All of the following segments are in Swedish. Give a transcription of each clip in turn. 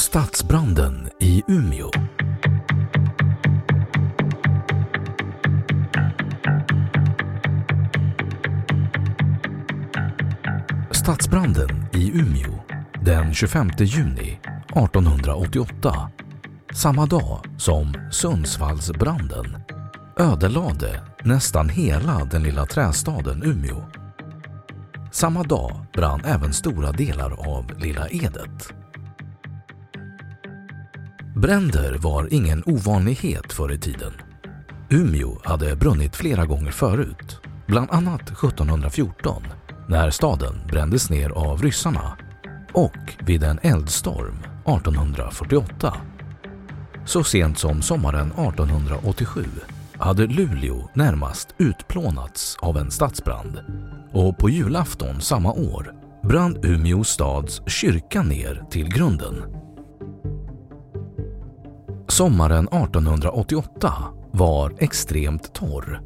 Stadsbranden i Umeå. Stadsbranden i Umeå den 25 juni 1888, samma dag som Sundsvallsbranden, ödelade nästan hela den lilla trästaden Umeå. Samma dag brann även stora delar av Lilla Edet. Bränder var ingen ovanlighet förr i tiden. Umeå hade brunnit flera gånger förut, bland annat 1714 när staden brändes ner av ryssarna och vid en eldstorm 1848. Så sent som sommaren 1887 hade Luleå närmast utplånats av en stadsbrand och på julafton samma år brann Umeå stads kyrka ner till grunden. Sommaren 1888 var extremt torr.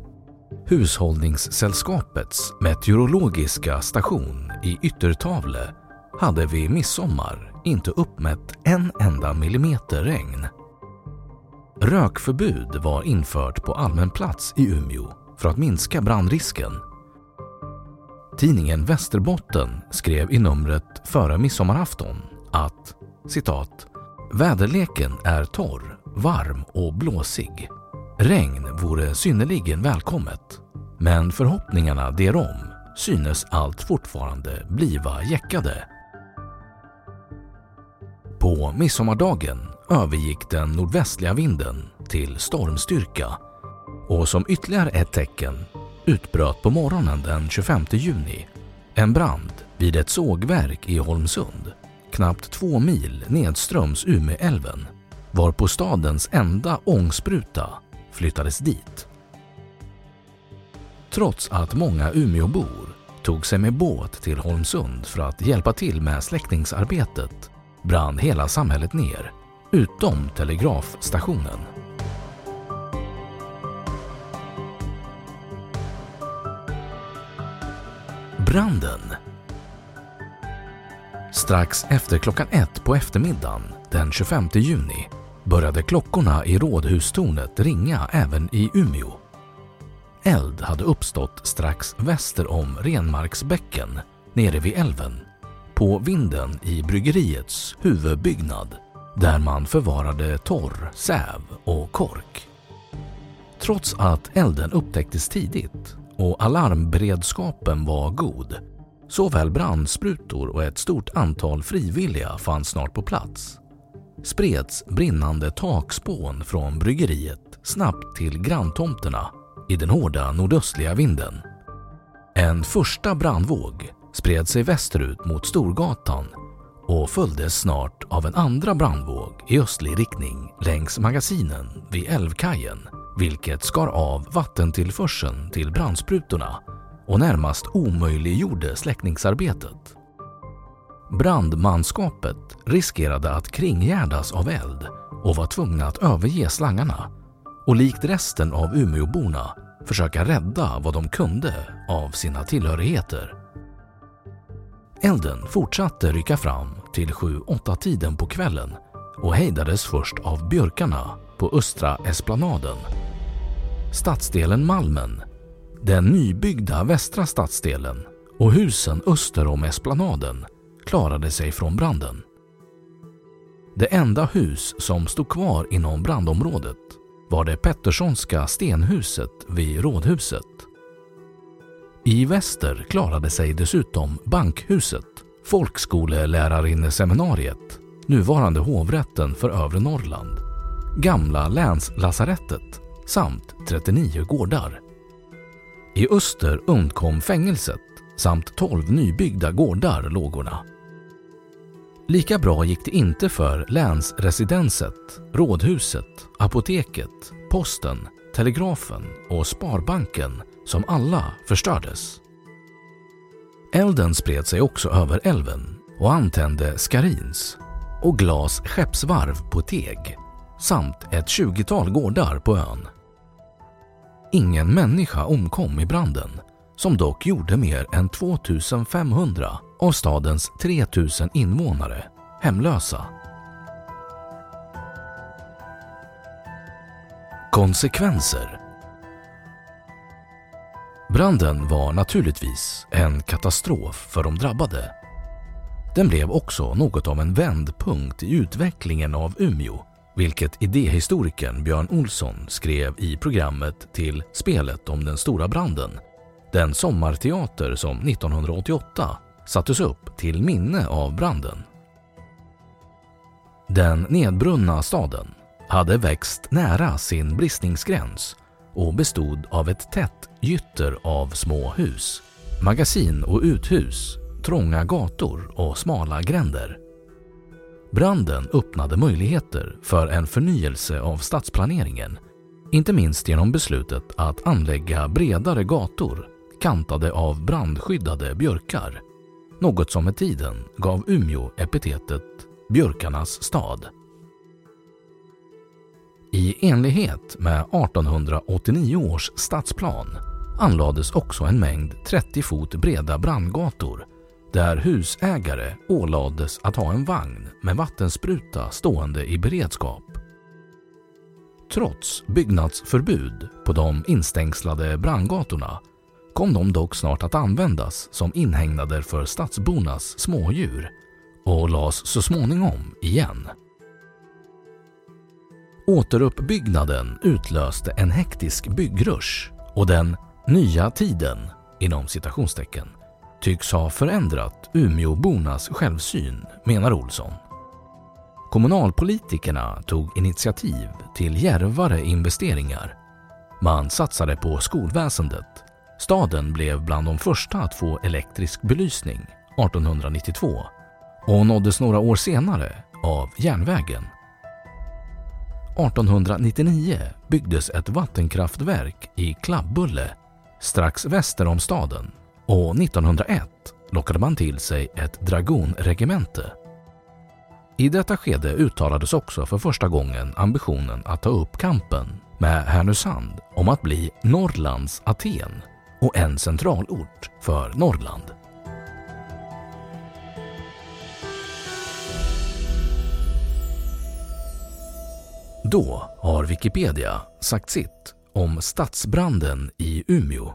Hushållningssällskapets meteorologiska station i Yttertavle hade vid midsommar inte uppmätt en enda millimeter regn. Rökförbud var infört på allmän plats i Umeå för att minska brandrisken. Tidningen Västerbotten skrev i numret före midsommarafton att citat Väderleken är torr, varm och blåsig. Regn vore synnerligen välkommet, men förhoppningarna derom synes allt fortfarande bliva jäckade. På midsommardagen övergick den nordvästliga vinden till stormstyrka och som ytterligare ett tecken utbröt på morgonen den 25 juni en brand vid ett sågverk i Holmsund, knappt två mil nedströms Umeälven, varpå stadens enda ångspruta flyttades dit. Trots att många Umeåbor tog sig med båt till Holmsund för att hjälpa till med släckningsarbetet brann hela samhället ner, utom telegrafstationen. Branden Strax efter klockan ett på eftermiddagen den 25 juni började klockorna i rådhustornet ringa även i Umeå. Eld hade uppstått strax väster om Renmarksbäcken nere vid älven på vinden i bryggeriets huvudbyggnad där man förvarade torr, säv och kork. Trots att elden upptäcktes tidigt och alarmberedskapen var god såväl brandsprutor och ett stort antal frivilliga fanns snart på plats spreds brinnande takspån från bryggeriet snabbt till granntomterna i den hårda nordöstliga vinden. En första brandvåg spred sig västerut mot Storgatan och följdes snart av en andra brandvåg i östlig riktning längs magasinen vid Älvkajen vilket skar av vattentillförseln till brandsprutorna och närmast omöjliggjorde släckningsarbetet. Brandmanskapet riskerade att kringgärdas av eld och var tvungna att överge slangarna och likt resten av Umeåborna försöka rädda vad de kunde av sina tillhörigheter. Elden fortsatte rycka fram till 7-8 tiden på kvällen och hejdades först av björkarna på Östra Esplanaden. Stadsdelen Malmen, den nybyggda västra stadsdelen och husen öster om Esplanaden klarade sig från branden. Det enda hus som stod kvar inom brandområdet var det Petterssonska stenhuset vid Rådhuset. I väster klarade sig dessutom bankhuset, folkskolelärarinneseminariet, nuvarande hovrätten för övre Norrland, gamla länslasarettet samt 39 gårdar. I öster undkom fängelset samt 12 nybyggda gårdar lågorna. Lika bra gick det inte för länsresidenset, rådhuset, apoteket, posten, telegrafen och Sparbanken som alla förstördes. Elden spred sig också över älven och antände Skarins och Glas skeppsvarv på Teg samt ett 20-tal gårdar på ön. Ingen människa omkom i branden som dock gjorde mer än 2500 av stadens 3000 invånare hemlösa. Konsekvenser Branden var naturligtvis en katastrof för de drabbade. Den blev också något av en vändpunkt i utvecklingen av Umeå vilket idéhistorikern Björn Olsson skrev i programmet till Spelet om den stora branden. Den sommarteater som 1988 sattes upp till minne av branden. Den nedbrunna staden hade växt nära sin bristningsgräns och bestod av ett tätt gytter av små hus, magasin och uthus, trånga gator och smala gränder. Branden öppnade möjligheter för en förnyelse av stadsplaneringen, inte minst genom beslutet att anlägga bredare gator kantade av brandskyddade björkar, något som med tiden gav Umeå epitetet Björkarnas stad. I enlighet med 1889 års stadsplan anlades också en mängd 30 fot breda brandgator där husägare ålades att ha en vagn med vattenspruta stående i beredskap. Trots byggnadsförbud på de instängslade brandgatorna kom de dock snart att användas som inhägnader för stadsbornas smådjur och lades så småningom igen. Återuppbyggnaden utlöste en hektisk byggrush och den ”nya tiden” inom citationstecken tycks ha förändrat Umeåbornas självsyn, menar Olsson. Kommunalpolitikerna tog initiativ till järvare investeringar. Man satsade på skolväsendet. Staden blev bland de första att få elektrisk belysning 1892 och nåddes några år senare av järnvägen. 1899 byggdes ett vattenkraftverk i Klabbulle strax väster om staden och 1901 lockade man till sig ett dragonregemente. I detta skede uttalades också för första gången ambitionen att ta upp kampen med Härnösand om att bli Norrlands Aten och en centralort för Norrland. Då har Wikipedia sagt sitt om stadsbranden i Umeå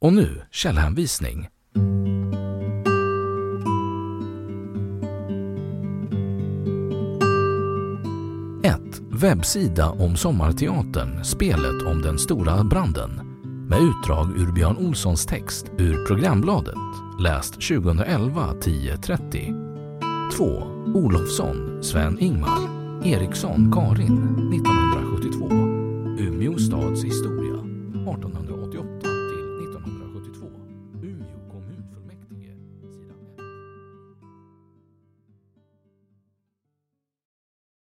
Och nu källhänvisning. 1. Webbsida om Sommarteatern, spelet om den stora branden. Med utdrag ur Björn Olssons text ur programbladet. Läst 2011 10.30. 2. Olofsson, Sven-Ingmar. Eriksson, Karin. 19.